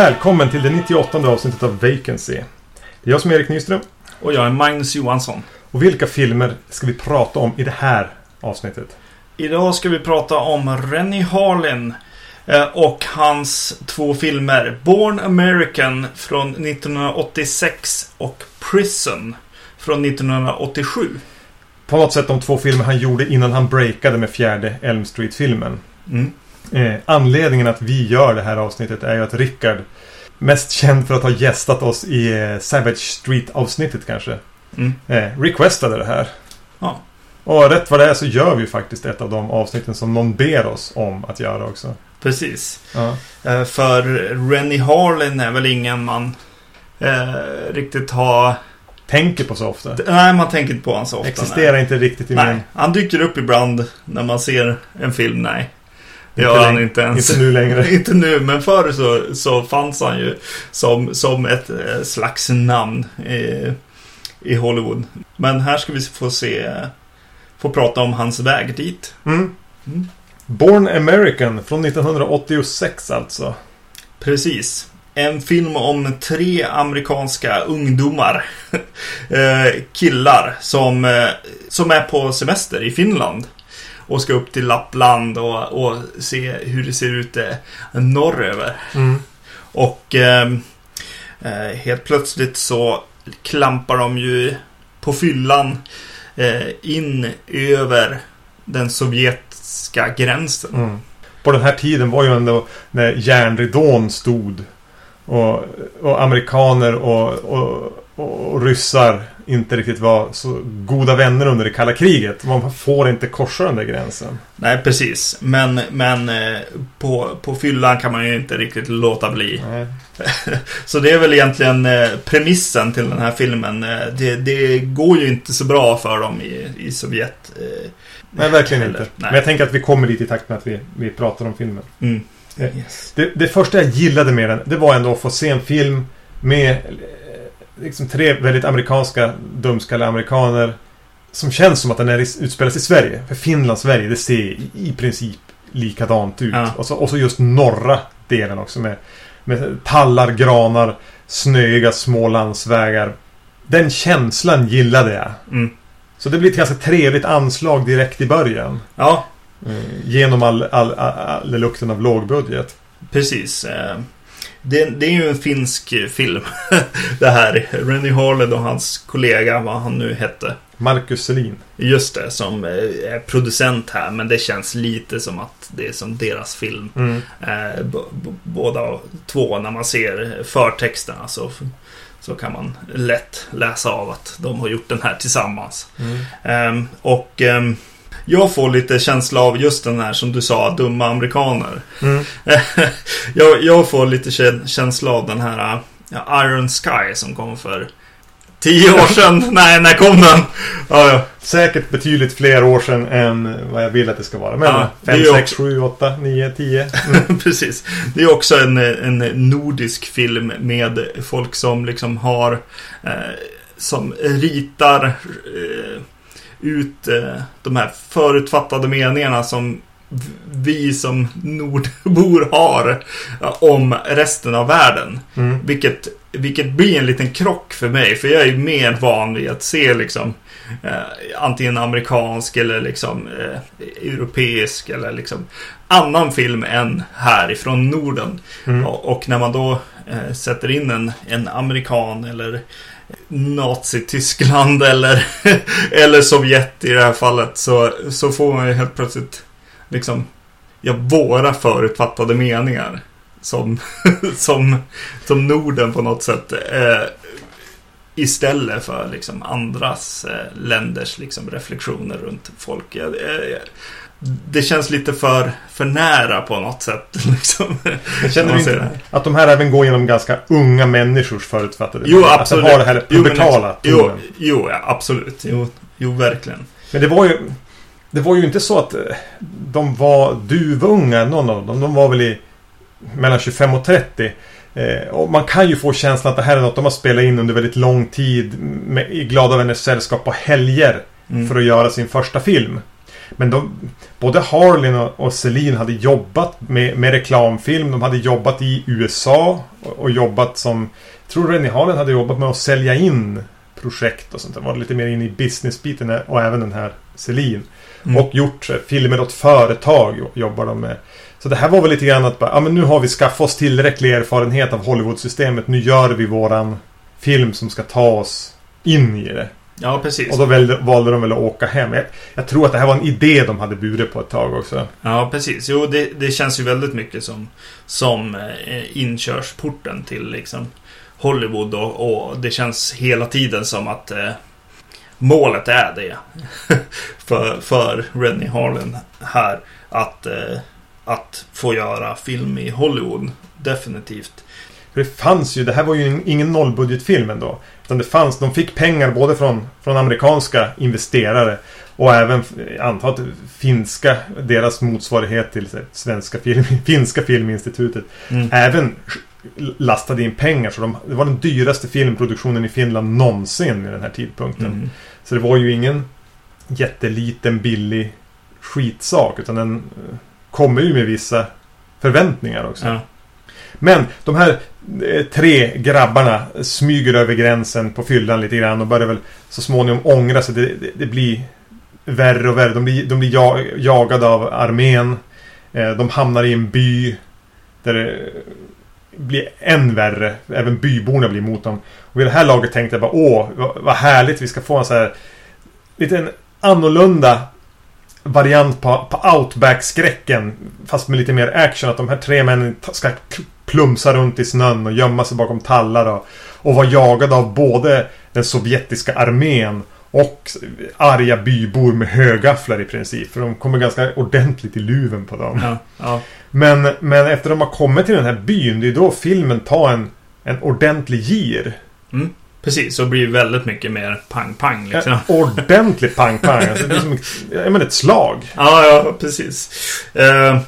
Välkommen till det 98 avsnittet av Vacancy. Det är jag som är Erik Nyström. Och jag är Magnus Johansson. Och vilka filmer ska vi prata om i det här avsnittet? Idag ska vi prata om Rennie Harlin eh, och hans två filmer. Born American från 1986 och Prison från 1987. På något sätt de två filmer han gjorde innan han breakade med fjärde Elm Street-filmen. Mm. Eh, anledningen att vi gör det här avsnittet är ju att Rickard, mest känd för att ha gästat oss i eh, Savage Street-avsnittet kanske, Mm. eh, requestade det här. Ja. Och rätt vad det är så gör vi ju faktiskt ett av de avsnitten som någon ber oss om att göra också. Precis. Ja. Eh, För Rennie Harlin är väl ingen man eh, riktigt har... Tänker på så ofta. Nej, man tänker inte på honom så ofta. Existerar inte riktigt i Nej. min... nej, han dyker upp ibland när man ser en film. Nej. Gör han inte ens. Inte nu längre. Inte nu, men förr så, så fanns han ju som, som ett eh, slags namn i, i Hollywood. Men här ska vi få se, få prata om hans väg dit. Mm. Mm. Born American från 1986 alltså. Precis. En film om tre amerikanska ungdomar. eh, killar som, eh, som är på semester i Finland. Och ska upp till Lappland och, och se hur det ser ut eh, norröver. Mm. Och ehm, eh, helt plötsligt så klampar de ju på fyllan eh, in över den sovjetiska gränsen. Mm. På den här tiden var ju ändå när järnridån stod. Och, och amerikaner och, och, och ryssar inte riktigt var så goda vänner under det kalla kriget. Man får inte korsa den där gränsen. Nej, precis. Men, men eh, på, på fyllan kan man ju inte riktigt låta bli. Så det är väl egentligen eh, premissen till den här filmen. Eh, det, det går ju inte så bra för dem i, i Sovjet. Nej, verkligen heller. inte. Nej. Men jag tänker att vi kommer dit i takt med att vi, vi pratar om filmen. Mm. Yes. Det, det första jag gillade med den, det var ändå att få se en film med liksom tre väldigt amerikanska dumskalle-amerikaner. Som känns som att den är, utspelas i Sverige. För Finland, Sverige, det ser i, princip likadant ut. Ja. Och, så, och så just norra delen också med, med tallar, granar, snöiga små landsvägar. Den känslan gillade jag. Mm. Så det blir ett ganska trevligt anslag direkt i början. Ja, Eh, Genom all, all, all, all lukten av lågbudget. Precis. Eh, Det, det är ju en finsk film. Det här. Rennie Harlin och hans kollega, vad han nu hette. Marcus Selin. Just det, som eh, är producent här. Men det känns lite som att det är som deras film. Mm. Eh, båda två, när man ser förtexterna så, så kan man lätt läsa av att de har gjort den här tillsammans. Mm. Ehm, och ehm, jag får lite känsla av just den här som du sa, dumma amerikaner. Mm. jag, jag får lite kä- känsla av den här ja, Iron Sky som kom för tio år sedan. Nej, när kom den? Ja, ja. Säkert betydligt fler år sedan än vad jag vill att det ska vara. Men Ja, det är 5, ju 6, 7, 8, 9, 10. Precis. Det är också en, en nordisk film med folk som liksom har eh, som ritar eh, ut eh, de här förutfattade meningarna som vi som nordbor har eh, om resten av världen. Mm. Vilket, vilket blir en liten krock för mig. För jag är mer van vid att se liksom eh, antingen amerikansk eller liksom eh, europeisk eller liksom annan film än härifrån Norden. Mm. Och, och när man då eh, sätter in en, en amerikan eller Nazityskland eller, eller Sovjet i det här fallet så, så får man ju helt plötsligt liksom ja, våra förutfattade meningar som, som, som Norden på något sätt eh, istället för liksom andras eh, länders liksom reflektioner runt folk. Jag, jag, det känns lite för, för nära på något sätt. Liksom. Känner du inte att de här även går genom ganska unga människors förutfattade Jo, absolut. Att de har det här Jo, pubertala Jo, tonen. jo ja, absolut. Jo, jo, verkligen. Men det var ju... Det var ju inte så att eh, de var duvunga, någon av dem. De var väl i mellan 25 och 30. Eh, och man kan ju få känslan att det här är något de har spelat in under väldigt lång tid med, i glada vänners sällskap på helger Mm. för att göra sin första film. Men de, både Harlin och, och Celine hade jobbat med, med reklamfilm. De hade jobbat i USA och, och jobbat som... Jag tror Rennie Harlin hade jobbat med att sälja in projekt och sånt där. Var lite mer inne i businessbiten och även den här Celine. Mm. Och gjort filmer åt företag jobbar de med. Så det här var väl lite grann att bara, ja, men nu har vi skaffat oss tillräcklig erfarenhet av Hollywood-systemet. Nu gör vi våran film som ska ta oss in i det. Ja, precis. Och då valde, valde de väl att åka hem. Jag, jag, tror att det här var en idé de hade burit på ett tag också. Ja, precis. Jo, det, det känns ju väldigt mycket som, som eh, inkörsporten till liksom Hollywood och, och, det känns hela tiden som att eh, målet är det. för, för Rennie Harlan här. Att, eh, att få göra film i Hollywood. Definitivt. För det fanns ju, det här var ju ingen nollbudgetfilm ändå. Utan det fanns, de fick pengar både från, från amerikanska investerare och även, antar att finska, deras motsvarighet till svenska film, finska filminstitutet. Mm. Även lastade in pengar. Så de, det var den dyraste filmproduktionen i Finland någonsin vid den här tidpunkten. Mm. Så det var ju ingen jätteliten billig skitsak. Utan den eh, kommer ju med vissa förväntningar också. Ja. Men de här eh, tre grabbarna smyger över gränsen på fyllan lite grann och börjar väl så småningom ångra sig. Det, det, det blir värre och värre. De blir, de blir jag, jagade av armén. Eh, de hamnar i en by där det blir än värre. Även byborna blir emot dem. Och vid det här laget tänkte jag bara åh, vad härligt vi ska få en så här lite annorlunda variant på, på Outback-skräcken. Fast med lite mer action. Att de här tre männen ska plumsa runt i snön och gömma sig bakom tallar och, och vara jagade av både den sovjetiska armén och arga bybor med högafflar i princip. För de kommer ganska ordentligt i luven på dem. Ja, ja. Men, men efter de har kommit till den här byn, det är då filmen tar en, en ordentlig gir. Mm. Precis, så blir väldigt mycket mer pang-pang liksom. Ja, ordentlig pang-pang. alltså, det är som ett, ett slag. Ja, ja, precis. Uh,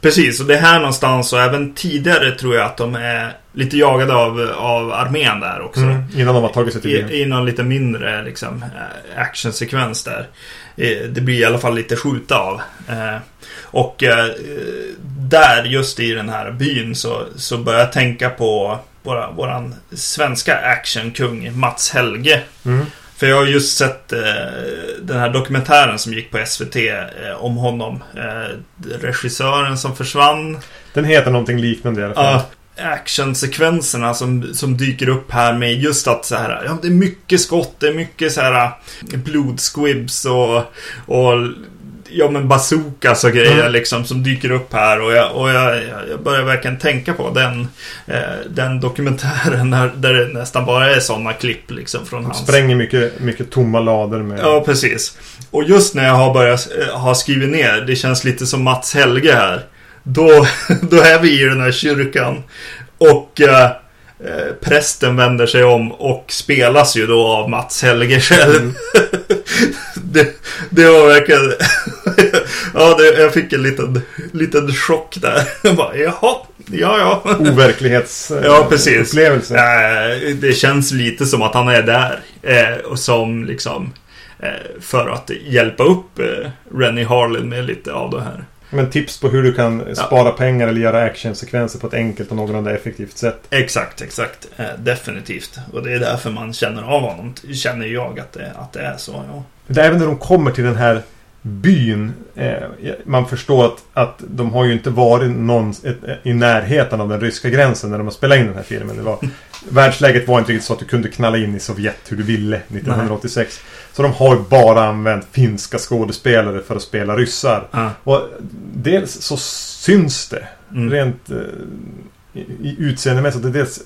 precis, och det är här någonstans och även tidigare tror jag att de är lite jagade av, av armén där också. Mm, innan de har tagit sig till byn. I, I någon lite mindre liksom, eh, actionsekvens där. Det blir i alla fall lite skjuta av. Uh, och där, just i den här byn, så, så börjar jag tänka på våra, våran svenska actionkung Mats Helge. Mm. För jag har just sett eh, den här dokumentären som gick på SVT eh, om honom. Eh, regissören som försvann. Den heter någonting liknande i alla fall. Ja, actionsekvenserna som, som dyker upp här med just att så här, ja, det är mycket skott, det är mycket så här blodsquibs och, och ja men bazookas och grejer mm. liksom som dyker upp här och jag, och jag, jag börjar verkligen tänka på den, eh, den dokumentären där, där det nästan bara är sådana klipp liksom från hans. Spränger mycket, mycket tomma lador med. Ja, precis. Och just när jag har börjat eh, ha skrivit ner, det känns lite som Mats Helge här. Då, då är vi i den här kyrkan. Och eh, Eh, prästen vänder sig om och spelas ju då av Mats Helge själv. Mm. det, det, var verkligen... ja, det, jag fick en liten, liten chock där. Jag bara, jaha, ja, ja. Overklighetsupplevelse. ja, Eh, det känns lite som att han är där. Eh, och som liksom... Eh, för att hjälpa upp Rennie Harlin med lite av det här. Men tips på hur du kan spara ja. pengar eller göra actionsekvenser på ett enkelt och någorlunda effektivt sätt. Exakt, exakt. Definitivt. Och det är därför man känner av honom. Känner jag att det, att det är så, ja. Även när de kommer till den här byn. Eh, man förstår att, att de har ju inte varit någon, ett, i närheten av den ryska gränsen när de har spelat in den här filmen. Det var, världsläget var inte riktigt så att du kunde knalla in i Sovjet hur du ville 1986. Nej. Så de har ju bara använt finska skådespelare för att spela ryssar. Ah. Och dels så syns det mm. rent eh, i utseendemässigt. Dels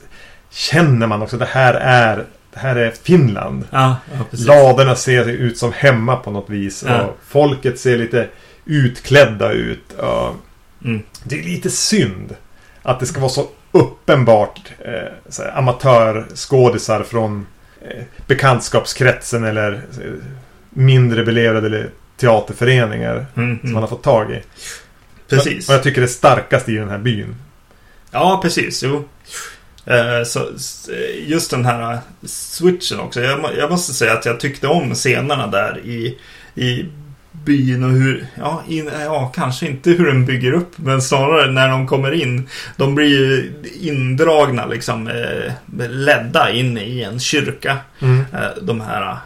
känner man också att det här är här är Finland. Ja, Ladorna ser ut som hemma på något vis. Och folket ser lite utklädda ut. Mm. Det är lite synd att det ska vara så uppenbart eh, amatörskådisar från eh, bekantskapskretsen eller eh, mindre belevrade teaterföreningar mm, som man har fått tag i. Precis. Och jag tycker det är starkast i den här byn. Ja, precis. Jo. Eh, så just den här switchen också. Jag, måste säga att jag tyckte om scenerna där i, i byn och hur, ja, in, ja, kanske inte hur den bygger upp, men snarare när de kommer in. De blir ju indragna, liksom, eh, ledda in i en kyrka. Mm. Eh, de här,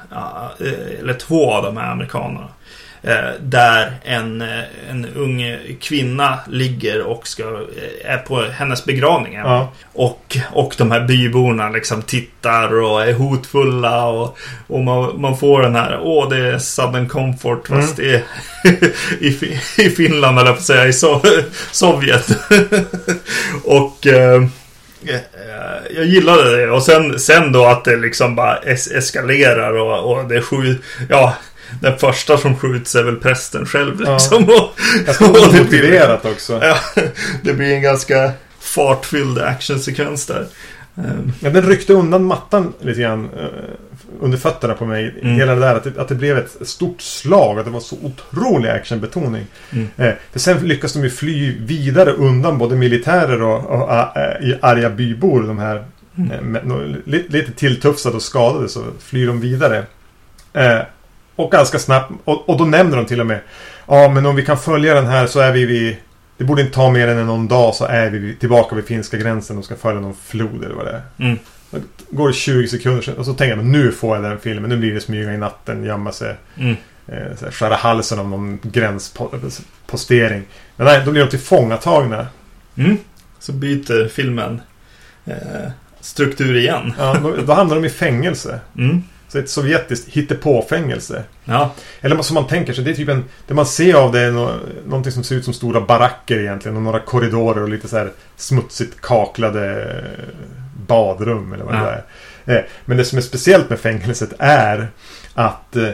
eh, eller två av de här amerikanerna. Eh, där en, eh, en ung kvinna ligger och ska, eh, är på hennes begravning. Ja. Och, och de här byborna liksom tittar och är hotfulla och, och man, man får den här, åh det är Southern Comfort fast det är i, Fi- i Finland eller på att säga, i so Sovjet. och eh, jag gillade det och sen, sen då att det liksom bara es eskalerar och, och det skjut, ja den första som skjuts är väl prästen själv Ja. liksom. Och, Ganska och det blir- omotiverat också. Ja, det blir en ganska fartfylld actionsekvens där. Ehm, Ja, den ryckte undan mattan lite grann eh, under fötterna på mig. Mm. Hela det där att det, att det blev ett stort slag. Att det var så otrolig actionbetoning. Mm. Eh, för sen lyckas de ju fly vidare undan både militärer och, och äh, i arga bybor. De här Mm. eh, med, no, lite, lite tilltufsade och skadade så flyr de vidare. Eh, och ganska snabbt. Och, och då nämner de till och med. Ja, men om vi kan följa den här så är vi vid... Det borde inte ta mer än någon dag så är vi tillbaka vid finska gränsen och ska följa någon flod eller vad det är. Mm. Går det 20 sekunder sedan och så tänker jag nu får jag den filmen. Nu blir det smyga i natten, gömma sig, Mm. eh, skära halsen av någon gränspostering. Men nej, då blir de tillfångatagna. Mm. Så byter filmen eh, struktur igen. Ja, då, då hamnar de i fängelse. Mm. Så ett sovjetiskt hittepåfängelse. Ja. Eller som man tänker sig, det är typ en... Det man ser av det är nå, någonting som ser ut som stora baracker egentligen. Och några korridorer och lite så här smutsigt kaklade eh, badrum eller vad Ja. det är. Eh, Men det som är speciellt med fängelset är att eh,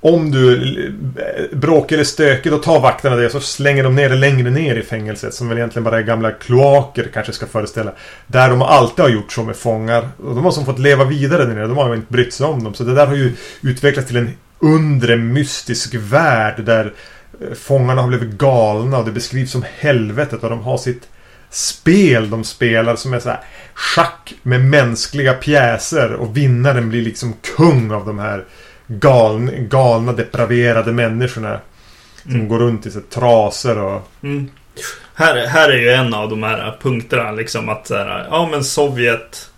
om du eh, bråkar eller stökig då tar vakterna det så slänger de ner det längre ner i fängelset. Som väl egentligen bara är gamla kloaker kanske ska föreställa. Där de alltid har gjort så med fångar. Och de har som fått leva vidare där nere. De har ju inte brytt sig om dem. Så det där har ju utvecklats till en undre mystisk värld där eh, fångarna har blivit galna och det beskrivs som helvetet och de har sitt spel de spelar som är så här schack med mänskliga pjäser och vinnaren blir liksom kung av de här galna, galna depraverade människorna. Som Mm. går runt i så trasor och... Mm. Här, här är ju en av de här punkterna liksom att så här, ja men Sovjet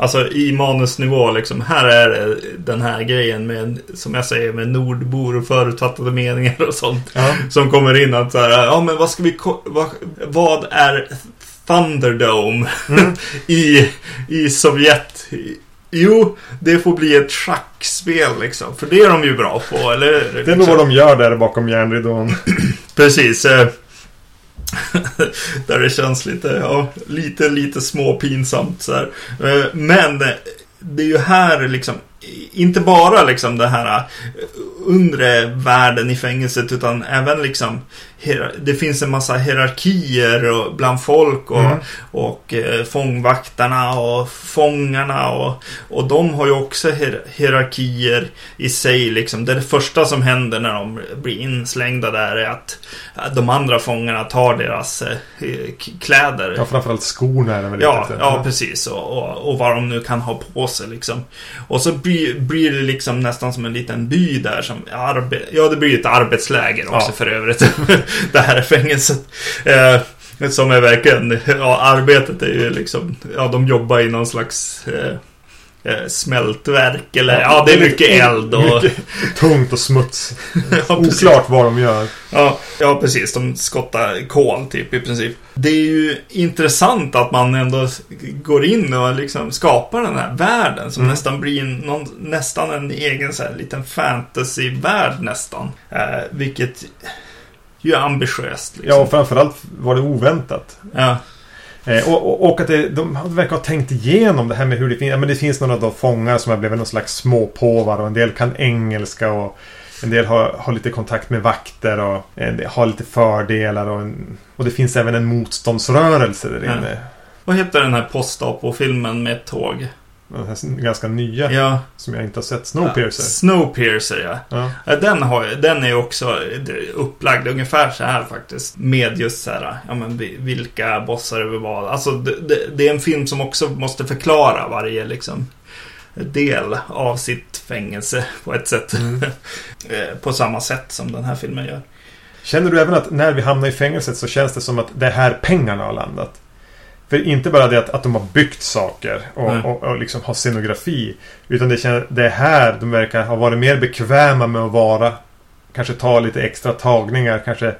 Alltså i manusnivå liksom. Här är det den här grejen med, som jag säger, med nordbor och förutfattade meningar och sånt. Ja. Som kommer in att så här, ja men vad ska vi, vad, vad är Thunderdome Mm. i, i Sovjet? Jo, det får bli ett schackspel liksom. För det är de ju bra på, eller? Det är nog vad de gör där bakom järnridån. Precis. eh, Där det känns lite, ja, lite, lite småpinsamt så här. Eh, Men det är ju här liksom, inte bara liksom det här eh, undre världen i fängelset utan även liksom det finns en massa hierarkier och, bland folk och, Mm. och eh, fångvaktarna och fångarna och, och de har ju också hier- hierarkier i sig liksom. Det, är det första som händer när de blir inslängda där är att eh, de andra fångarna tar deras eh, k- kläder. Ja, framförallt skorna är det väl Ja, lite. ja precis. Och, och, och vad de nu kan ha på sig liksom. Och så blir, blir det liksom nästan som en liten by där som arbe Ja, det blir ett arbetsläger också Ja. för övrigt. det här är fängelset. Eh, som är verkligen, ja arbetet är ju liksom, ja de jobbar i någon slags eh, smältverk eller, ja, det är mycket eld och... Mycket tungt och smuts. ja. Oklart vad de gör. Ja, ja, precis. De skottar kol typ i princip. Det är ju intressant att man ändå går in och liksom skapar den här världen som Mm. nästan blir någon, nästan en egen så här, liten fantasyvärld nästan. Eh, vilket ju är ambitiöst. Ja, Liksom. och framförallt var det oväntat. Ja, Eh, och, och, att det, de verkar ha tänkt igenom det här med hur det finns. Ja, men det finns några då fångar som har blivit någon slags småpåvar och en del kan engelska och en del har, har lite kontakt med vakter och del har lite fördelar och, en, och det finns även en motståndsrörelse där Ja. inne. Vad heter den här postapo-filmen med ett tåg? Den här ganska nya Ja, som jag inte har sett. Snowpiercer. Snowpiercer ja. Ja. Den, har, den är också upplagd ungefär så här faktiskt. Med just så här, ja men vi- vilka bossar över vad. Alltså det, det, det är en film som också måste förklara varje liksom del av sitt fängelse på ett sätt. Mm. Eh, på samma sätt som den här filmen gör. Känner du även att när vi hamnar i fängelset så känns det som att det är här pengarna har landat? För inte bara det att, att de har byggt saker och, och, och liksom har scenografi. Utan det, det är här de verkar ha varit mer bekväma med att vara. Kanske ta lite extra tagningar. Kanske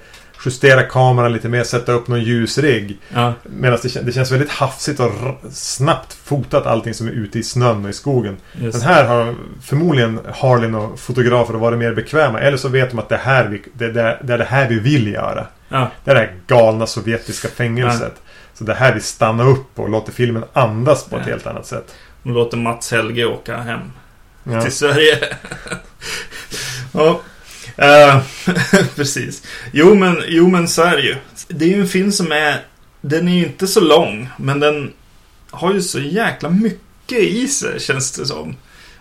justera kameran lite mer. Sätta upp någon ljusrigg. Ja, Medan det, det känns väldigt hafsigt och snabbt fotat allting som är ute i snön och i skogen. just. Den här har förmodligen Harlin och fotografer varit mer bekväma. Eller så vet de att det, här vi, det, det, det är det här vi vill göra. Ja, Det är det här galna sovjetiska fängelset. Så det här vi stannar upp och låter filmen andas på ett Ja. helt annat sätt. de låter Mats Helge åka hem Ja. till Sverige. ja, eh, precis. Jo men, jo men så är det ju. Det är ju en film som är... Den är ju inte så lång, men den har ju så jäkla mycket i sig, känns det som.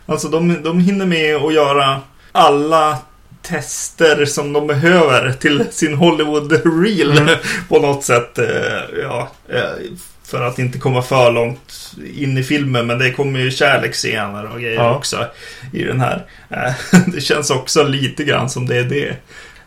Alltså de, de hinner med att göra alla tester som de behöver till sin Hollywood-reel Mm. på något sätt. eh, Ja, eh, för att inte komma för långt in i filmen. Men det kommer ju kärleksscener och grejer Ja. också i den här. Eh, Det känns också lite grann som det är det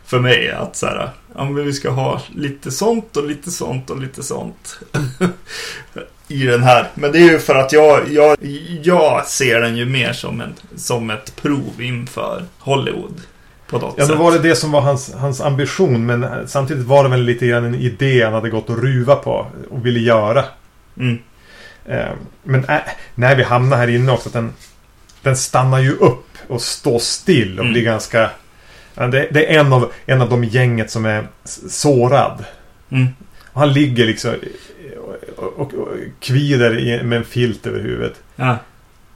för mig. Att så här, ja, men vi ska ha lite sånt och lite sånt och lite sånt. I den här. Men det är ju för att jag, jag, jag ser den ju mer som, en, som ett prov inför Hollywood. På något Ja, sätt. då var det det som var hans, hans ambition. Men samtidigt var det väl lite grann en idé han hade gått och ruva på och ville göra. Mm. Eh, Men äh, när vi hamnar här inne också, att den, den stannar ju upp och står still och Mm. blir ganska... Det, det är en av, en av de gänget som är sårad. Mm. Han ligger liksom och, och, och kvider med en filt över huvudet. Ja.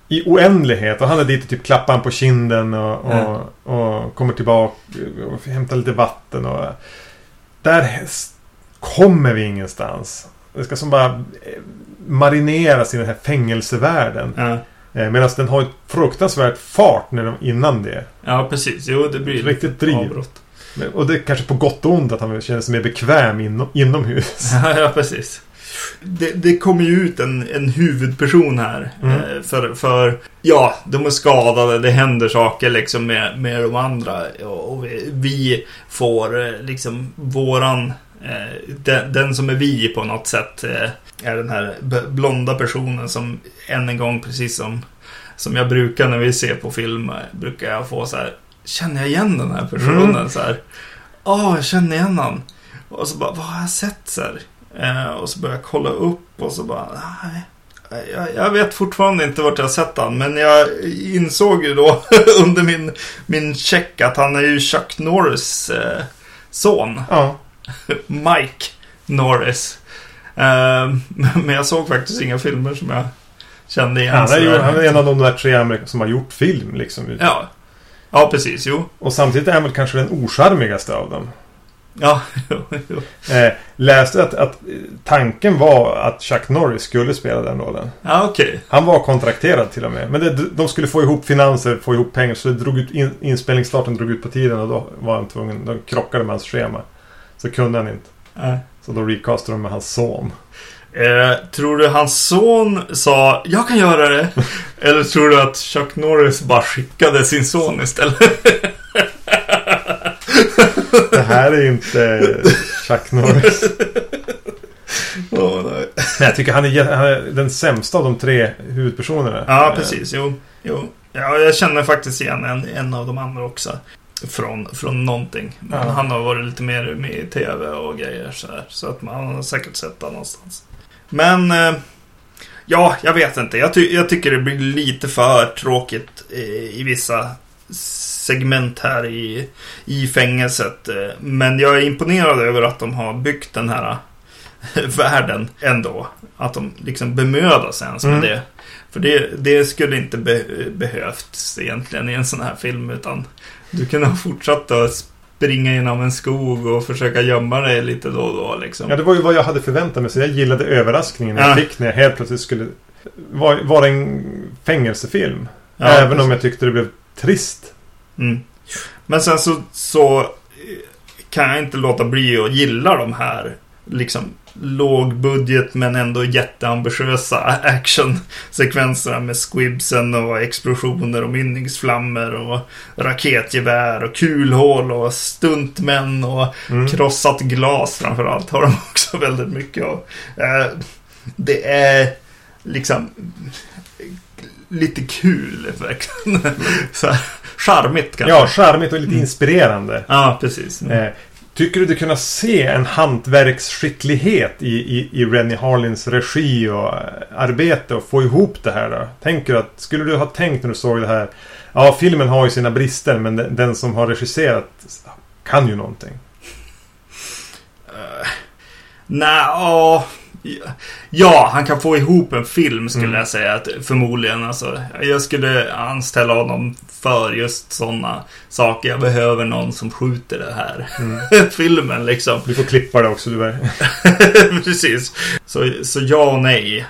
I oändlighet. Och han är dit och typ klappar han på kinden och, och, Ja. och kommer tillbaka och hämtar lite vatten. Och, där kommer vi ingenstans. Det ska som bara eh, marineras i den här fängelsevärlden. Ja. Eh, Medan den har ett fruktansvärt fart när de, innan det. ja, precis. Jo, det blir Riktigt driv. avbrott. Men- Och det är kanske på gott och ont att han känner sig mer bekväm inom, inomhus. Ja, ja precis. Det, det kommer ju ut en, en huvudperson här. Mm. Eh, för, för, ja, de är skadade, det händer saker liksom med, med de andra. Och, vi, vi får eh, liksom våran, eh, den, den som är vi på något sätt, eh, är den här blonda personen som än en gång, precis som, som jag brukar när vi ser på film, brukar jag få så här, känner jag igen den här personen? Mm. Så här, Åh, jag känner igen han. Och så bara, vad har jag sett så här? Eh, och så börjar jag kolla upp och så bara, nej. Jag, jag vet fortfarande inte vart jag sett han, men jag insåg ju då under min, min check att han är ju Chuck Norris eh, son. Ja. Mike Norris. Eh, men jag såg faktiskt inga filmer som jag kände igen. Han är, ju, han är en av de där tre amerikaner som har gjort film. Liksom. Ja. ja, precis. Jo. Och samtidigt är han väl kanske den ocharmigaste av dem. Ja. Eh, läste att, att tanken var att Chuck Norris skulle spela den rollen. Ja, okej. Han var kontrakterad till och med. Men det, de skulle få ihop finanser, få ihop pengar. Så det drog ut in, inspelningsstarten drog ut på tiden och då var han tvungen. De krockade med hans schema. Så kunde han inte. Ja. Så då recastade de med hans son. Eh, tror du hans son sa jag kan göra det? Eller tror du att Chuck Norris bara skickade sin son istället? Det här är inte Chuck Norris. Åh, nej. Men jag tycker han är, han är den sämsta av de tre huvudpersonerna. Ja, precis. Jo, jo. Ja, jag känner faktiskt igen en, en av de andra också. Från, från någonting. Men Ja. han har varit lite mer med i tv och grejer så här. Så att man har säkert sett det någonstans. Men... Eh, ja, jag vet inte. Jag, ty jag tycker det blir lite för tråkigt i vissa segment här i, i fängelset. Eh, Men jag är imponerad över att de har byggt den här världen ändå. Att de liksom bemödar sig ens med Mm. det. För det, det skulle inte be, behövts egentligen i en sån här film. Utan du kunde ha fortsatt att springa genom en skog och försöka gömma dig lite då och då. Liksom. Ja, det var ju vad jag hade förväntat mig. Så jag gillade överraskningen jag Ja. fick när jag helt plötsligt skulle vara var en fängelsefilm. Ja, Även precis. om jag tyckte det blev trist. Mm. Men sen så, så eh, kan jag inte låta bli att gilla de här liksom låg budget men ändå jätteambitiösa actionsekvenserna med squibsen och explosioner och mynningsflammor och raketgevär och kulhål och stuntmän och Mm. krossat glas framförallt har de också väldigt mycket av. Eh, det är liksom lite kul verkligen. Så här, charmigt kanske. Ja, charmigt och lite inspirerande. Ja, precis. Eh, tycker du du kunna se en hantverksskicklighet i, i, i Rennie Harlins regi och eh, arbete och få ihop det här då? Tänker du att, skulle du ha tänkt när du såg det här Ja, filmen har ju sina brister men den, den som har regisserat kan ju någonting. Nej, ja. Ja, han kan få ihop en film skulle Mm. jag säga. Att, förmodligen. Alltså, jag skulle anställa honom för just sådana saker. Jag behöver någon som skjuter det här Mm. filmen liksom. Du får klippa det också. Är... Precis. Så, så ja och nej.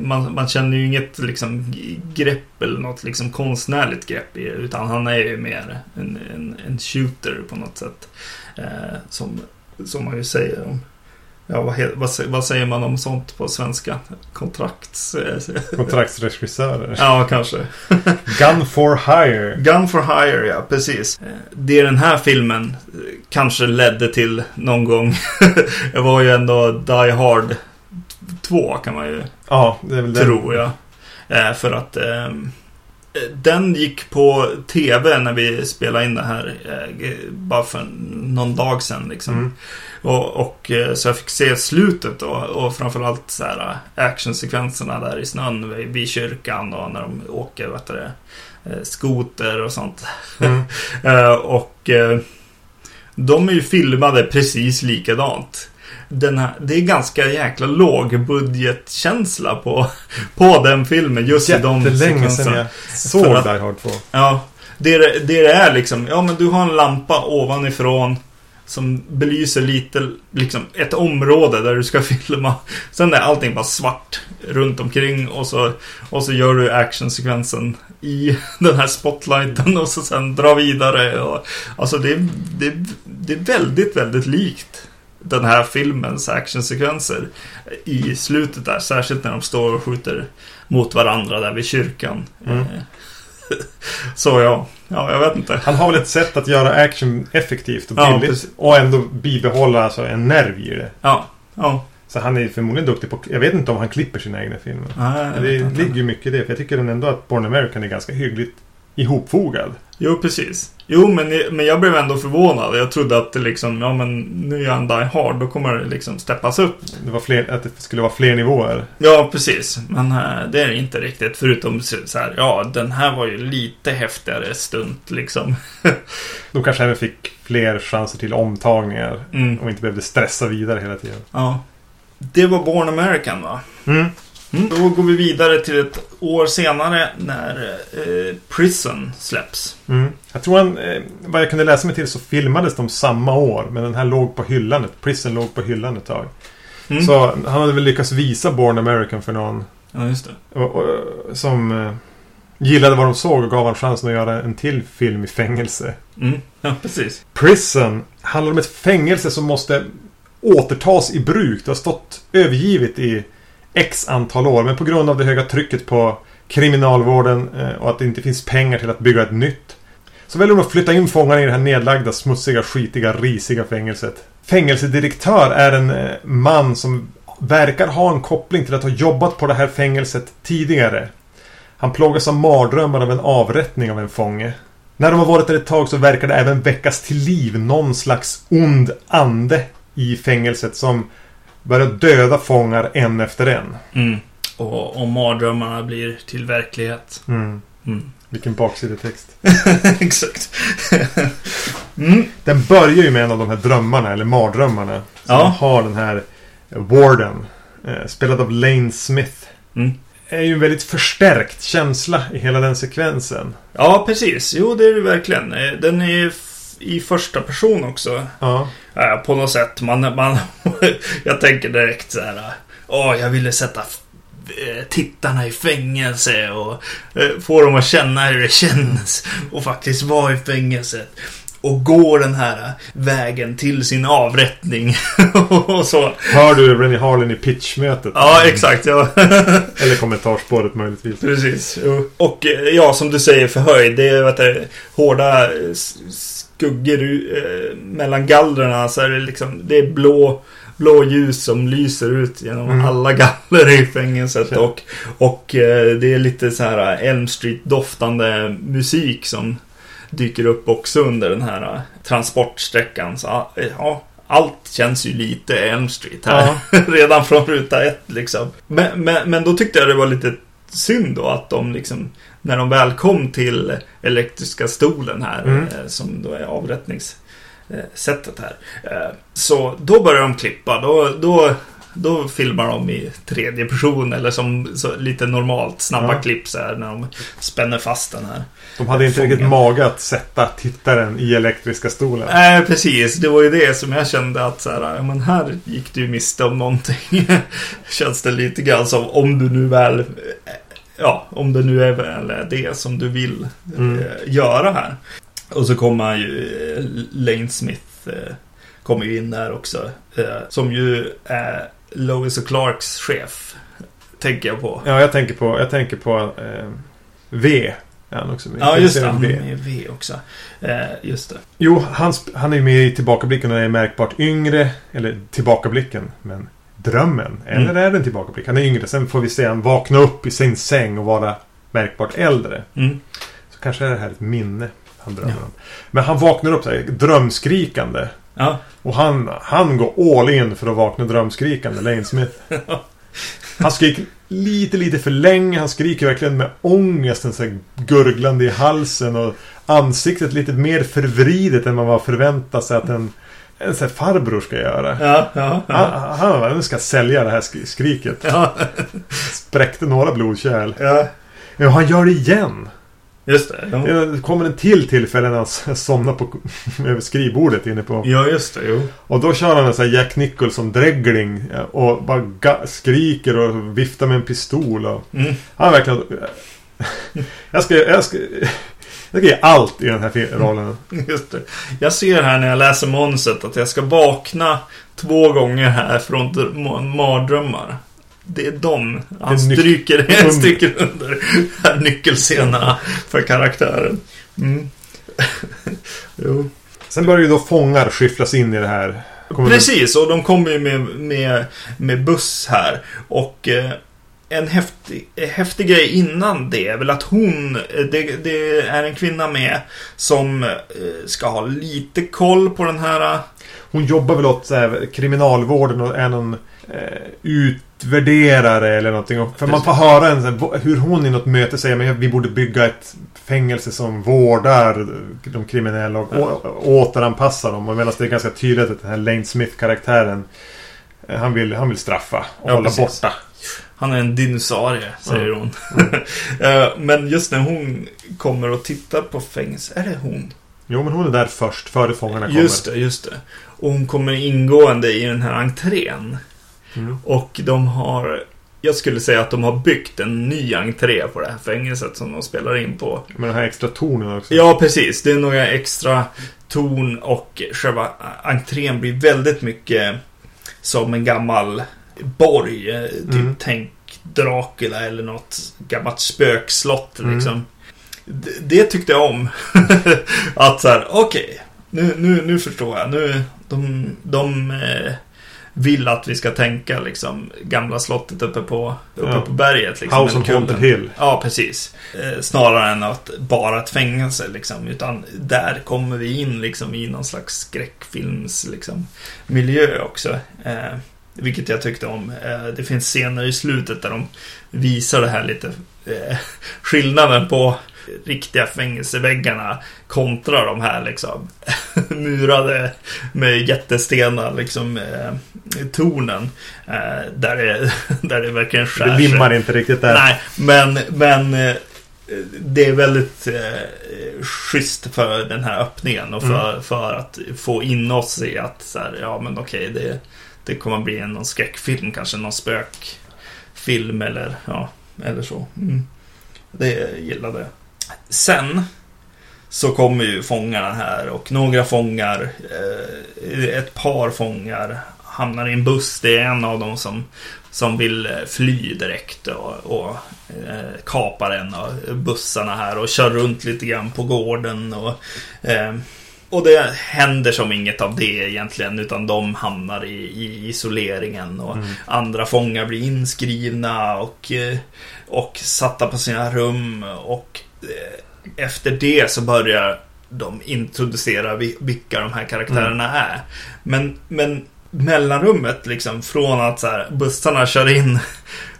Man, man känner ju inget liksom grepp eller något liksom konstnärligt grepp i det. Utan han är ju mer en, en, en shooter på något sätt. Eh, som, som man ju säger om Ja, vad, vad, vad säger man om sånt på svenska? Kontrakts... eh, Kontraktsregissörer. Ja, kanske. Gun for hire. Gun for hire, ja, precis. Eh, Det den här filmen eh, kanske ledde till någon gång. det var ju ändå Die Hard 2 kan man ju Ja, det är väl jag. Eh, för att eh, den gick på tv när vi spelade in det här. Eh, bara för någon dag sedan liksom. Mm. Och, och eh, så jag fick se slutet då, och framförallt så här eh, actionsekvenserna där i snön vid, kyrkan och när de åker, vet du eh, skoter och sånt. Mm. Och de är ju filmade precis likadant. Den här, det är ganska jäkla låg budgetkänsla på, på den filmen. Just i de Jättelänge sedan sekvenserna. jag såg att- Die Hard 2. Ja, det, det det är liksom, ja men du har en lampa ovanifrån som belyser lite, liksom ett område där du ska filma. Sen är allting bara svart runt omkring och så, och så gör du actionsekvensen i den här spotlighten och så sen dra vidare. Och, alltså det, det, det är väldigt, väldigt likt den här filmens actionsekvenser i slutet där. Särskilt när de står och skjuter mot varandra där vid kyrkan. Mm. Eh, Så ja, ja, jag vet inte. Han har väl ett sätt att göra action effektivt och Ja, billigt. precis. och ändå bibehålla alltså, en nerv i det. Ja, ja. Så han är förmodligen duktig på... Jag vet inte om han klipper sina egna filmer. Nej, det ligger ju mycket i det. För jag tycker ändå att Born American är ganska hyggligt ihopfogad. Jo, precis. Jo, men, men jag blev ändå förvånad. Jag trodde att det liksom, ja men nu är han Die Hard, då kommer det liksom steppas upp. Det var fler, att det skulle vara fler nivåer. Ja, precis. Men äh, det är det inte riktigt. Förutom så här, ja, den här var ju lite häftigare stunt liksom. De kanske även fick fler chanser till omtagningar. Mm, Och inte behövde stressa vidare hela tiden. ja. Det var Born American va? Mm. Mm. Då går vi vidare till ett år senare när eh, Prison släpps. Mm. Jag tror han, eh, vad jag kunde läsa mig till så filmades de samma år. Men den här låg på hyllan. Prison låg på hyllan ett tag. Mm. Så han hade väl lyckats visa Born American för någon Ja, just det. och, och, som eh, gillade vad de såg och gav han chansen att göra en till film i fängelse. Mm. Ja, precis. Prison handlar om ett fängelse som måste återtas i bruk. Det har stått övergivet i X antal år. Men på grund av det höga trycket på kriminalvården eh, och att det inte finns pengar till att bygga ett nytt. Så väljer de att flytta in fångarna i det här nedlagda, smutsiga, skitiga, risiga fängelset. Fängelsedirektör är en eh, man som verkar ha en koppling till att ha jobbat på det här fängelset tidigare. Han plågas av mardrömmar av en avrättning av en fånge. När de har varit där ett tag så verkar det även väckas till liv någon slags ond ande i fängelset som börjar döda fångar en efter en. Mm. Och om mardrömmarna blir till verklighet. Mm. Mm. Vilken baksidetext. Exakt. mm. Den börjar ju med en av de här drömmarna, eller mardrömmarna. Som Ja. har den här Warden. Eh, spelad av Lane Smith. Mm. är ju en väldigt förstärkt känsla i hela den sekvensen. Ja, precis. Jo, det är det verkligen. Eh, Den är i första person också. Ja. Eh, På något sätt. Man, man, jag tänker direkt så här. Åh, jag ville sätta eh, tittarna i fängelse och eh, få dem att känna hur det känns och faktiskt vara i fängelset. Och går den här vägen till sin avrättning. och så. Hör du Rennie Harlin i pitchmötet? Ja, exakt. Ja. Eller kommentarspåret möjligtvis. Precis. Och eh, ja, som du säger förhöjd. Det är vet du, hårda skuggor eh, mellan gallrarna. Så är det liksom, det är blå, blå ljus som lyser ut genom Mm. alla galler i fängelset. Och, och eh, det är lite så här Elm Street-doftande musik som dyker upp också under den här eh, transportsträckan. Så eh, ja, allt känns ju lite Elm Street här. Redan från ruta ett liksom. Men, men, men då tyckte jag det var lite synd då att de liksom när de väl kom till elektriska stolen här Mm. eh, som då är avrättningssättet här. Så då börjar de klippa. Då, då, då filmar de i tredje person eller som lite normalt snabba Ja. klipp så här när de spänner fast den här. De hade inte riktigt mage att sätta tittaren i elektriska stolen. Nej, precis. Det var ju det som jag kände att så här, men här gick du miste om någonting. Känns det lite grann som om du nu väl, ja, om det nu är väl det som du vill Mm. eh, göra här. Och så kommer ju eh, Lane Smith, eh, kommer ju in där också. Som ju är Lois och Clarks chef. Tänker jag på. Ja, jag tänker på, jag tänker på eh, V. Är han också med. Ja, just det. Han är med i V också. Eh, just det. Jo, han, han är med i Tillbakablicken och är märkbart yngre. Eller Tillbakablicken, men drömmen. Eller Mm. är det en tillbakablick? Han är yngre. Sen får vi se han vakna upp i sin säng och vara märkbart äldre. Mm. Så kanske är det här ett minne han drömmer om. Men han vaknar upp så här, drömskrikande. Ja. Och han, han går all in för att vakna drömskrikande, Lane Smith. Han skriker lite, lite för länge. Han skriker verkligen med ångesten så gurglande i halsen. Och ansiktet lite mer förvridet än man var förväntat sig att en, en så farbror ska göra. Ja, ja, ja. Han, han, han ska sälja det här sk- skriket. ja. Spräckte några blodkärl. ja. Ja, han gör det igen. Just det. Ja. Det kommer en till tillfälle när han somnar på över skrivbordet inne på... Ja, just det. Jo. Och då kör han en sån här Jack Nicholson-dregling eh, och bara skriker och viftar med en pistol. Och Mm. han är verkligen... Jag ska, jag ska, jag ska ge allt i den här rollen. Just det. Jag ser här när jag läser manuset att jag ska vakna två gånger här från dr- ma- mardrömmar. Det är de. Han Det är nyc- stryker, under. stryker här nyckelscenerna för karaktären. Mm. jo. Sen börjar ju då fångar skyfflas in i det här. Kommer Precis, och de kommer ju med, med, med buss här. Och eh, en häftig, häftig grej innan det är väl att hon, eh, det, det är en kvinna med som eh, ska ha lite koll på den här eh, Hon jobbar väl åt här, kriminalvården och är någon eh, utvärderare eller någonting. Och- För man får höra en, hur hon i något möte säger att vi borde bygga ett fängelse som vårdar de kriminella och å, återanpassar dem. Och medan det är ganska tydligt att den här Lane Smith-karaktären eh, han vill, han vill straffa och Ja, hålla precis. borta. Han är en dinosaurie, säger Mm. hon. Eh, Men just när hon kommer och tittar på fängelse, är det hon? Jo, men hon är där först, före fångarna kommer. Just det, just det. Och hon kommer ingående i den här entrén. Mm. Och de har, jag skulle säga att de har byggt en ny entré på det här fängelset som de spelar in på. Med den här extra tonen också. Ja, precis. Det är några extra ton och själva entrén blir väldigt mycket som en gammal borg. eh, Typ Mm. tänk Dracula eller något gammalt spökslott Mm. liksom. Det, det tyckte jag om. att så här, okej. nu, nu, nu förstår jag. Nu, de, de eh, vill att vi ska tänka liksom gamla slottet uppe på, uppe Ja. på berget. Liksom, House of. Haunted Hill. Ja, precis. Eh, snarare än att bara ett fängelse liksom. Utan där kommer vi in liksom i någon slags skräckfilms liksom, miljö också. Eh, vilket jag tyckte om. Eh, det finns scener i slutet där de visar det här lite eh, skillnaden på riktiga fängelseväggarna kontra de här liksom murade med jättestenar liksom eh, tornen. Eh, där, det, där det verkligen skär Det limmar inte riktigt där. Nej, men, men eh, det är väldigt eh, schysst för den här öppningen och för, för att få in oss i att så här, ja men okej, det, det kommer bli en någon skräckfilm, kanske någon spökfilm eller, ja, eller så. Mm. Det gillade jag. Sen så kommer ju fångarna här och några fångar, eh, ett par fångar hamnar i en buss. Det är en av dem som, som vill eh, fly direkt och, och eh, kapar en av bussarna här och kör runt lite grann på gården. Och, eh, och det händer som inget av det egentligen utan de hamnar i, i isoleringen och Mm. andra fångar blir inskrivna och, och satta på sina rum och efter det så börjar de introducera vi- vilka de här karaktärerna är. Men, men mellanrummet liksom från att så här, bussarna kör in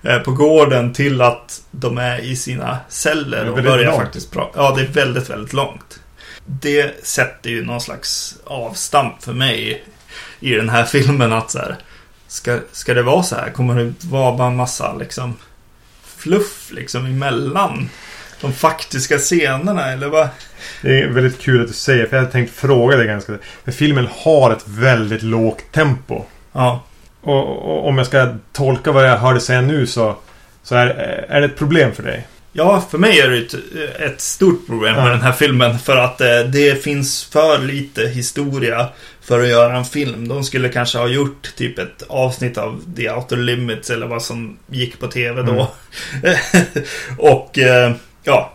eh, på gården till att de är i sina celler och börjar långt. faktiskt prata. Ja, det är väldigt, väldigt långt. Det sätter ju någon slags avstamp för mig i den här filmen att så här, ska, ska det vara så här? Kommer det vara bara en massa liksom fluff liksom emellan de faktiska scenerna eller vad? Det är väldigt kul att du säger, för jag hade tänkt fråga dig ganska... För filmen har ett väldigt lågt tempo. Ja, Och, och om jag ska tolka vad jag hörde säga nu så, så är, är det ett problem för dig. Ja, för mig är det ett, ett stort problem med Ja. den här filmen. För att eh, det finns för lite historia för att göra en film. De skulle kanske ha gjort typ ett avsnitt av The Outer Limits eller vad som gick på tv då. och eh, ja,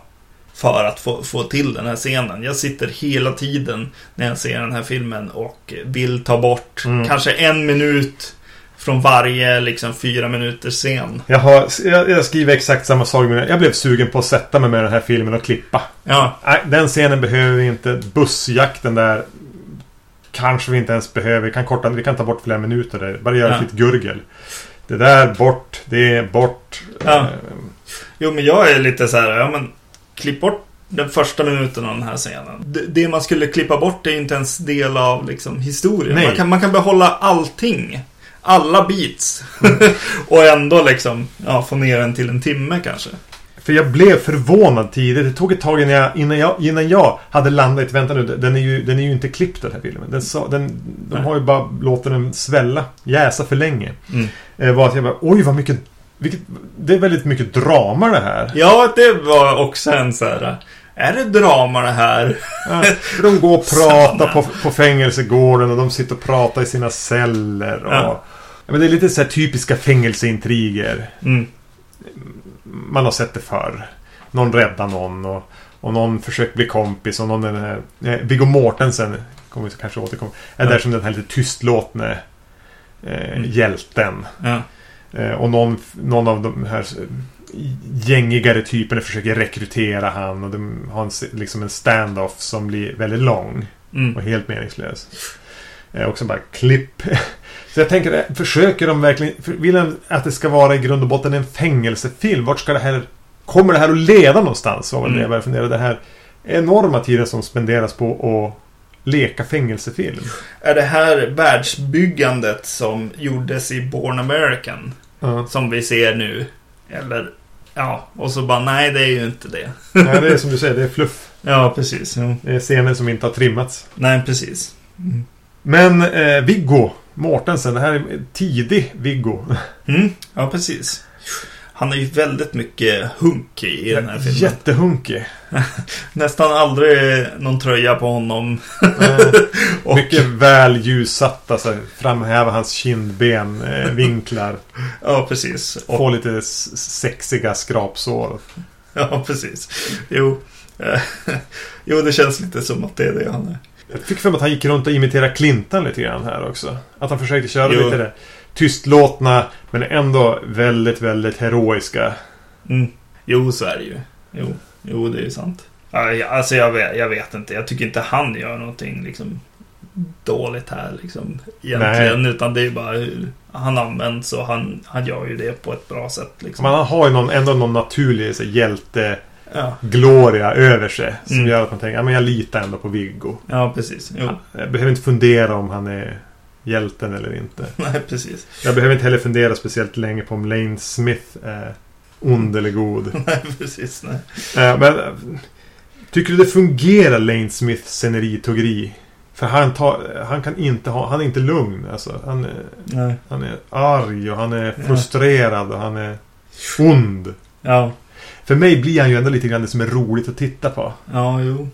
för att få, få till den här scenen. Jag sitter hela tiden när jag ser den här filmen och vill ta bort Mm. kanske en minut från varje liksom fyra minuters scen. Jag, har, jag, jag skriver exakt samma sak. Men jag blev sugen på att sätta mig med den här filmen och klippa. Ja, Nej, den scenen behöver vi inte. Bussjakten där kanske vi inte ens behöver. Vi kan, korta, vi kan ta bort flera minuter där. Bara göra Ja. lite gurgel. Det där bort. Det är bort. Ja. Eh, Jo, men jag är lite så här, ja men klipp bort den första minuten av den här scenen. Det, det man skulle klippa bort är inte ens del av liksom, historien. Nej. Man kan, man kan behålla allting. Alla beats. och ändå liksom, ja, få ner den till en timme kanske. För jag blev förvånad tidigt. Det tog ett tag innan jag, innan jag, innan jag hade landat vänta nu. Den är ju, den är ju inte klippt den här filmen. Den, sa- den, de Nej. har ju bara låtit den svälla. Jäsa för länge. Mm. Eh, var att jag bara, oj vad mycket... Vilket, det är väldigt mycket drama det här. Ja, det var också en så här, är det drama det här? Ja, de går och pratar på, på fängelsegården och de sitter och pratar i sina celler. Och, Ja. Ja, men det är lite så här typiska fängelseintriger. Mm. Man har sett det förr. Någon räddar någon och, och någon försöker bli kompis och någon den här... Eh, Viggo Mortensen, kommer kanske återkomma, är där som den här lite tystlåtne eh, Mm. hjälten. Eh, och någon, någon av de här gängigare typerna försöker rekrytera han och de har en, liksom en stand-off som blir väldigt lång Mm. och helt meningslös. Eh, också bara klipp. Så jag tänker, eh, försöker de verkligen... Vill de att det ska vara i grund och botten en fängelsefilm? Vart ska det här... Kommer det här att leda någonstans? Var väl det Mm. jag började fundera. Det här enorma tiden som spenderas på att leka fängelsefilm. Är det här världsbyggandet som gjordes i Born American? Ja. Som vi ser nu? Eller, ja, och så bara, nej det är ju inte det. Nej, det är som du säger, det är fluff. Ja, precis. Jo. Det är scener som inte har trimmats. Nej, precis. Mm. Men eh, Viggo Mortensen, det här är tidig Viggo. Mm, ja, precis. Han är ju väldigt mycket hunk i den här filmen. Jättehunkig. Nästan aldrig någon tröja på honom. Och, Mycket väl ljussatta, så här, framhäva hans kindben, eh, vinklar. Ja, precis. Och, Få lite sexiga skrapsår. ja, precis. Jo. Jo, det känns lite som att det är det han är. Jag fick för mig att han gick runt och imiterade Clinton lite grann här också. Att han försökte köra Jo. lite det tystlåtna, men ändå väldigt, väldigt heroiska. Mm. Jo, så är det ju. Jo, jo det är ju sant. Alltså jag vet, jag vet inte. Jag tycker inte han gör någonting liksom dåligt här liksom. Egentligen. Utan det är bara hur han används och han, han gör ju det på ett bra sätt liksom. Man har ju någon, ändå någon naturlig så, här, Ja, över sig. Som Mm. gör att man tänker, ja men jag litar ändå på Viggo. ja precis. Jo. Jag behöver inte fundera om han är hjälten eller inte. Nej, precis. Jag behöver inte heller fundera speciellt länge på om Lane Smith är ond eller god. Nej, precis. Nej. Eh, Men eh, Tycker du det fungerar Lane Smiths sceneritogeri? För han, tar, han kan inte ha... Han är inte lugn. Alltså, han, är, Nej. han är arg och han är frustrerad och han är ond. Ja, För mig blir han ju ändå lite grann det som är roligt att titta på. ja, jo.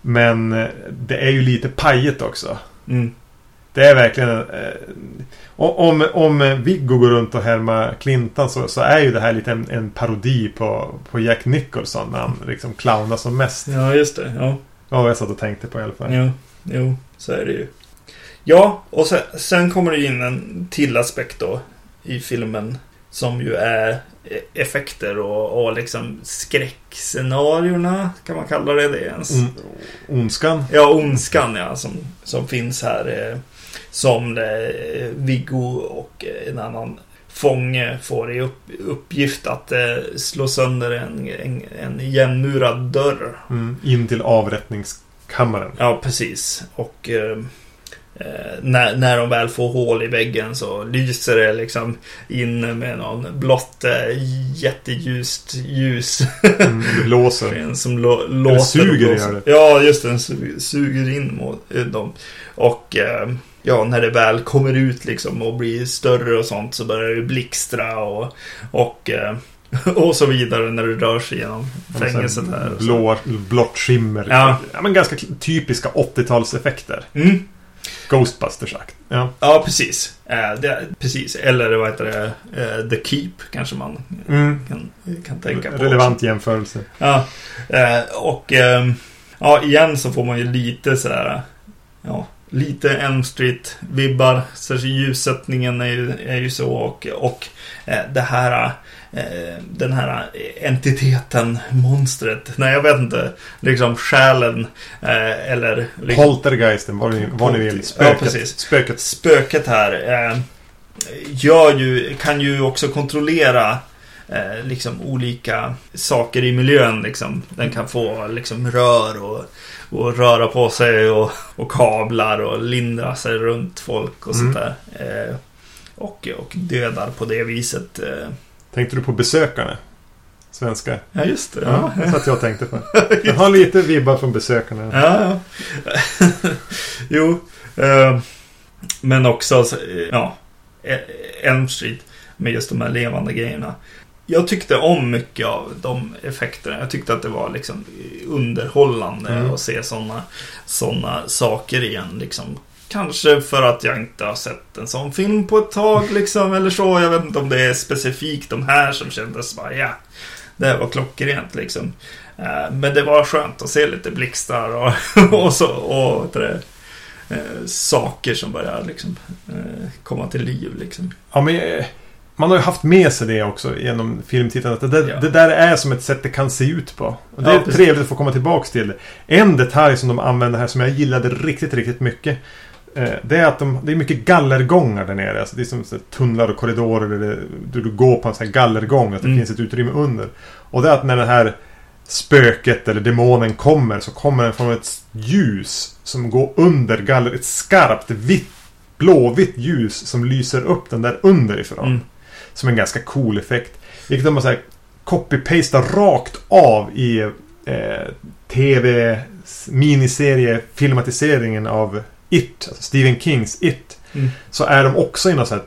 Men eh, det är ju lite pajet också. Mm. Det är verkligen... Eh, om, om Viggo går runt och härmar Clinton så, så är ju det här lite en, en parodi på, på Jack Nicholson när han liksom clownar som mest. Ja, just det. Ja. Ja, jag satt och tänkte på i alla fall. Jo, jo, så är det ju. Ja, och sen, sen kommer det in en till aspekt då i filmen. Som ju är effekter och, och liksom skräckscenarierna, kan man kalla det det ens? On, ondskan. Ja, ondskan ja, som, som finns här. Eh, som eh, Viggo och en annan fånge får i upp, uppgift att eh, slå sönder en, en, en igenmurad dörr. Mm, in till avrättningskammaren. Ja, precis. Och eh, eh, när, när de väl får hål i väggen så lyser det liksom in med någon blått eh, jätteljust ljus. Mm, det blåser. som lo, låter. suger gör det. Ja, just det. Den su- suger in mot eh, dem. Och eh, ja, när det väl kommer ut liksom och blir större och sånt så börjar det blixtra och, och, eh, och så vidare när det rör sig genom fängelset här. Blå, blått skimmer. Ja. ja. men ganska typiska 80-talseffekter. Mm. Ghostbusters akt. Ja. Ja, precis. Eh, det, precis. Eller vad heter det? Eh, The Keep kanske man Mm. kan, kan tänka på. Relevant jämförelse. Ja, eh, och ehm, ja, igen så får man ju lite sådär, ja, lite Elm Street-vibbar. Särskilt ljussättningen är ju, är ju så och, och eh, det här, eh, den här entiteten, monstret, nej jag vet inte, liksom själen eh, eller liksom, Poltergeisten, vad ni, vad ni vill. Ja, Spöket. precis. Spöket. spöket här eh, gör ju, kan ju också kontrollera eh, liksom olika saker i miljön. Liksom. Den kan få liksom rör och, och röra på sig och, och kablar och lindra sig runt folk och sånt där. Eh, och, och dödar på det viset. Tänkte du på besökarna? Svenska. Ja, just det. Ja, Ja, det satt jag och tänkte på. Jag har lite vibbar från besökarna. ja. ja. jo. Eh, men också, eh, ja. eh, Elm Street med just de här levande grejerna. Jag tyckte om mycket av de effekterna. Jag tyckte att det var liksom underhållande Mm. att se sådana såna saker igen. Liksom. Kanske för att jag inte har sett en sån film på ett tag liksom, eller så. Jag vet inte om det är specifikt de här som kändes bara, ja, det var klockrent liksom. Eh, Men det var skönt att se lite blixtar och, och, så, och det, eh, saker som börjar liksom, eh, komma till liv. Liksom. Ja, men man har ju haft med sig det också genom filmtittandet. Det, där- Ja. det där är som ett sätt det kan se ut på. Och det Ja, är precis. trevligt att få komma tillbaks till. En detalj som de använder här som jag gillade riktigt, riktigt mycket. Eh, Det är att de, det är mycket gallergångar där nere. Alltså det är som tunnlar och korridorer där, du går på en sån här gallergång. Att det Mm. finns ett utrymme under. Och det är att när det här spöket eller demonen kommer så kommer den från ett ljus som går under galler. Ett skarpt vitt, blåvitt ljus som lyser upp den där underifrån. Mm. Som en ganska cool effekt. Vilket de har copy-pastat rakt av i eh, TV miniserie filmatiseringen av It, alltså Stephen Kings It. Mm. Så är de också i något så här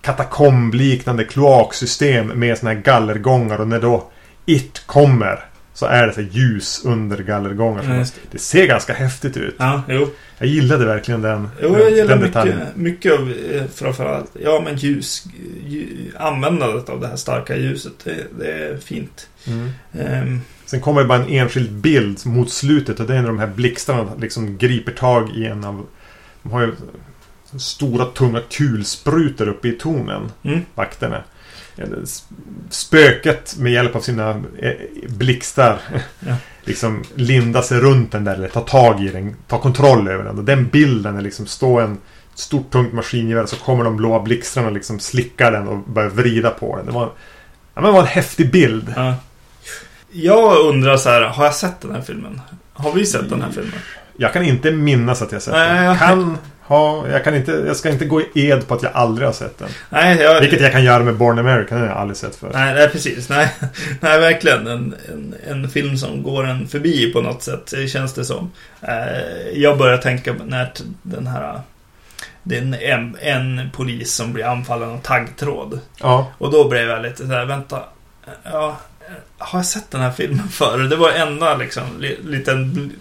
katakombliknande kloaksystem med såna här gallergångar och när då It kommer så är det så ljus under gallergångar. Just det ser ganska häftigt ut. Ja, jo. Jag gillade verkligen den, Jo, jag gillar mycket, mycket av eh, framförallt, ja men ljus, ljus, användandet av det här starka ljuset, det, det är fint. Mm. Ehm, Sen kommer det bara en enskild bild mot slutet och det är när de här blixtarna liksom griper tag i en av... De har ju stora tunga kulsprutor uppe i tornen, mm, vakterna. Spöket med hjälp av sina eh, blixtar Ja. liksom linda sig runt den där eller ta tag i den, ta kontroll över den. Och den bilden är liksom stå en stort tungt maskingevär så kommer de blåa blixtarna och liksom slickar den och börjar vrida på den. Det var, ja, men det var en häftig bild. ja. Jag undrar så här, har jag sett den här filmen? Har vi sett den här filmen? Jag kan inte minnas att jag sett Nej, den. jag- Kan ha... Jag kan inte... Jag ska inte gå i ed på att jag aldrig har sett den. Nej, jag, Vilket jag kan göra med Born American. Den har jag aldrig sett förut. nej, nej precis. Nej, nej verkligen. En, en, en film som går en förbi på något sätt, det känns det som. Eh, jag börjar tänka när den här... Det är en, en, polis som blir anfallen av taggtråd. Ja. Och då blev jag lite såhär, vänta. Ja, har jag sett den här filmen förr? Det var enda liksom li, liten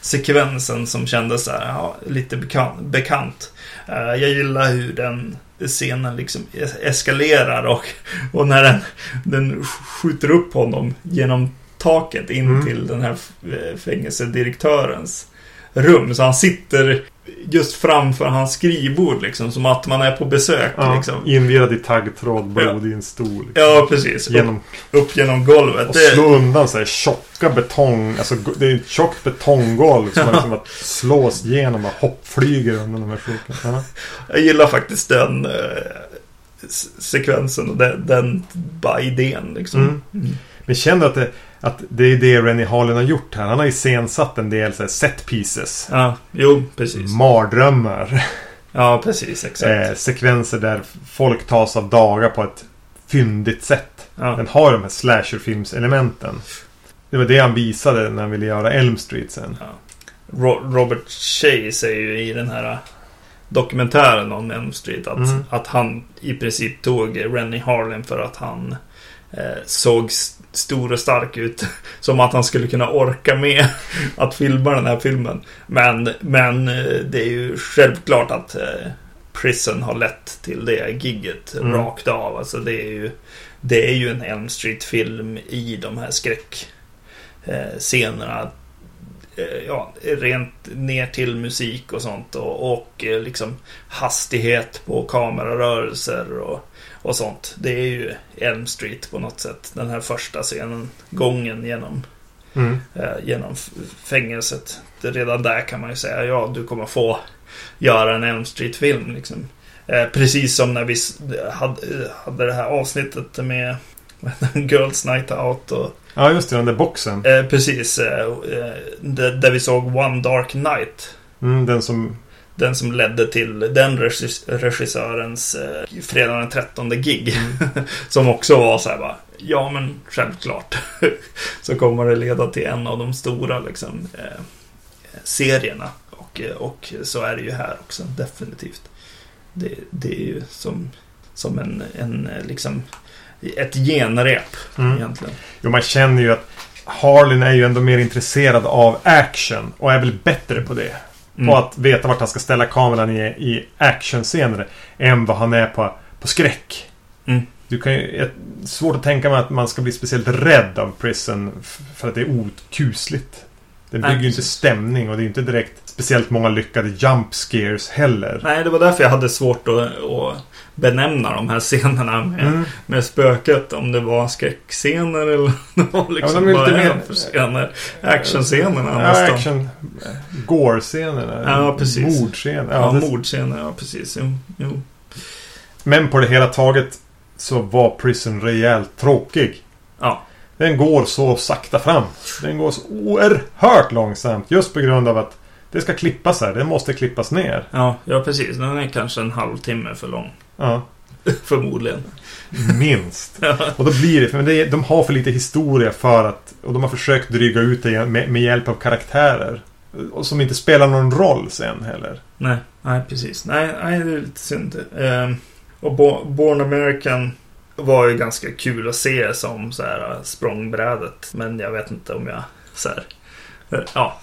sekvensen som kändes så här, ja, lite bekant. bekant. Eh, jag gillar hur den scenen liksom es- eskalerar och, och när den, den skjuter upp honom genom taket in Mm. till den här fängelsedirektörens rum. Så han sitter just framför hans skrivbord liksom, som att man är på besök. Ja, Liksom. Invirad i taggtråd, blod i en stol. liksom. Ja, precis. Genom, upp genom golvet. och Det, slå undan så här tjocka betong. Alltså det är ett tjockt betonggolv som man liksom att slås igenom och hoppflyger undan de här. Ja. jag gillar faktiskt den eh, sekvensen och den, den bara idén liksom. Mm. Mm. Men känner att det, att det är det Rennie Harlin har gjort här. Han har iscensatt en del så här set pieces. Ja, jo, precis. Mardrömmar. Ja, precis. Exakt. Eh, sekvenser där folk tas av dagar på ett fyndigt sätt. Ja. Den har de här slasherfilmselementen. Det var det han visade när han ville göra Elm Street sen. Ro- Robert Shea säger ju i den här dokumentären om Elm Street att, Mm. att han i princip tog Rennie Harlin för att han eh, såg s- stor och stark ut. Som att han skulle kunna orka med att filma den här filmen. Men, men eh, det är ju självklart att eh, Prison har lett till det gigget Mm. rakt av. Alltså det är ju det är ju en Elm Street-film i de här skräckscenerna. Eh, ja, rent ner till musik och sånt och, och liksom hastighet på kamerarörelser och, och sånt. Det är ju Elm Street på något sätt. Den här första scenen, gången genom, Mm. eh, genom fängelset. Det, redan där kan man ju säga ja, du kommer få göra en Elm Street-film. Liksom. Eh, precis som när vi hade, hade det här avsnittet med Girls Night Out och Ja, just det. Den där boxen. Eh, precis. Eh, eh, där vi såg One Dark Night. Mm, den som... Den som ledde till den regis- regissörens eh, fredag den 13 gig. som också var så här bara. Ja men självklart. så kommer det leda till en av de stora liksom, eh, serierna. Och, eh, och så är det ju här också. Definitivt. Det, det är ju som, som en, en eh, liksom ett genrep Mm. egentligen. Jo, man känner ju att Harlin är ju ändå mer intresserad av action och är väl bättre på det. Mm. På att veta vart han ska ställa kameran i, i actionscener än vad han är på, på skräck. Mm. Du kan ju, svårt att tänka mig att man ska bli speciellt rädd av Prison för att det är okusligt. Det Nej, bygger ju inte stämning och det är inte direkt speciellt många lyckade jump scares heller. Nej, det var därför jag hade svårt att, att benämna de här scenerna med, Mm. med spöket. Om det var skräckscener eller det var liksom de är bara mer- för scener. Actionscenerna Ja, nästan. action... Gore-scenerna. Ja, precis. Mordscener. Ja, det- mordscener, ja precis. Jo, jo. Men på det hela taget så var Prison rejält tråkig. Ja. Den går så sakta fram. Den går så oerhört långsamt. Just på grund av att det ska klippas här. Det måste klippas ner. Ja, ja, precis. Den är kanske en halvtimme för lång. Ja, Förmodligen. minst. Ja. Och då blir det, för det, de har för lite historia för att... Och de har försökt dryga ut det med, med hjälp av karaktärer. Och som inte spelar någon roll sen heller. Nej, nej precis. Nej, nej, det är lite synd. Ehm, och Bo- Born American var ju ganska kul att se som så här äh, språngbrädet. Men jag vet inte om jag så här, eh, Ja,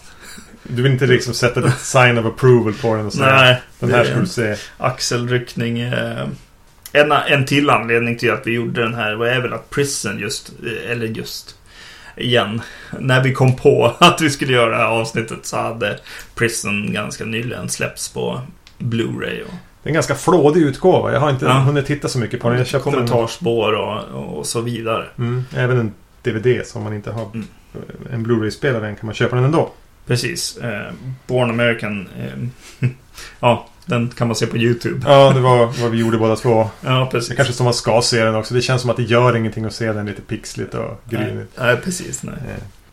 Du vill inte liksom sätta ett sign of approval på den och säga nej. Den här ska du se. axelryckning. Eh, en, en till anledning till att vi gjorde den här var väl att Prison just, eller just igen, när vi kom på att vi skulle göra det här avsnittet så hade Prison ganska nyligen släppts på Blu-ray och en ganska flådig utgåva. Jag har inte Ja. hunnit titta så mycket på den. Jag köpte kommentarspår och, och så vidare. Mm, även en DVD som man inte har. Mm. En Blu-ray-spelare kan man köpa den ändå. Precis. Eh, Born American. Eh, ja, den kan man se på YouTube. Ja, det var vad vi gjorde båda två. Ja, precis. Det kanske som man ska se den också. Det känns som att det gör ingenting att se den lite pixligt och nej, grynigt. nej, precis. Nej.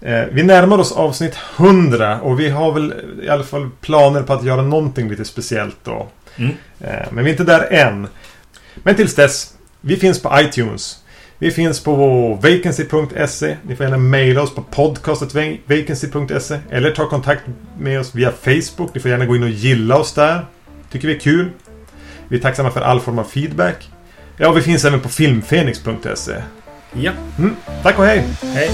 Eh, vi närmar oss avsnitt 100 och vi har väl i alla fall planer på att göra någonting lite speciellt då. Mm. Eh, men vi är inte där än. Men tills dess, vi finns på iTunes. Vi finns på vacancy.se. Ni får gärna mejla oss på podcastetvacancy.se eller ta kontakt med oss via Facebook. Ni får gärna gå in och gilla oss där. Tycker vi är kul. Vi är tacksamma för all form av feedback. Ja, vi finns även på filmfenix.se. Ja, Mm, tack och hej! hej.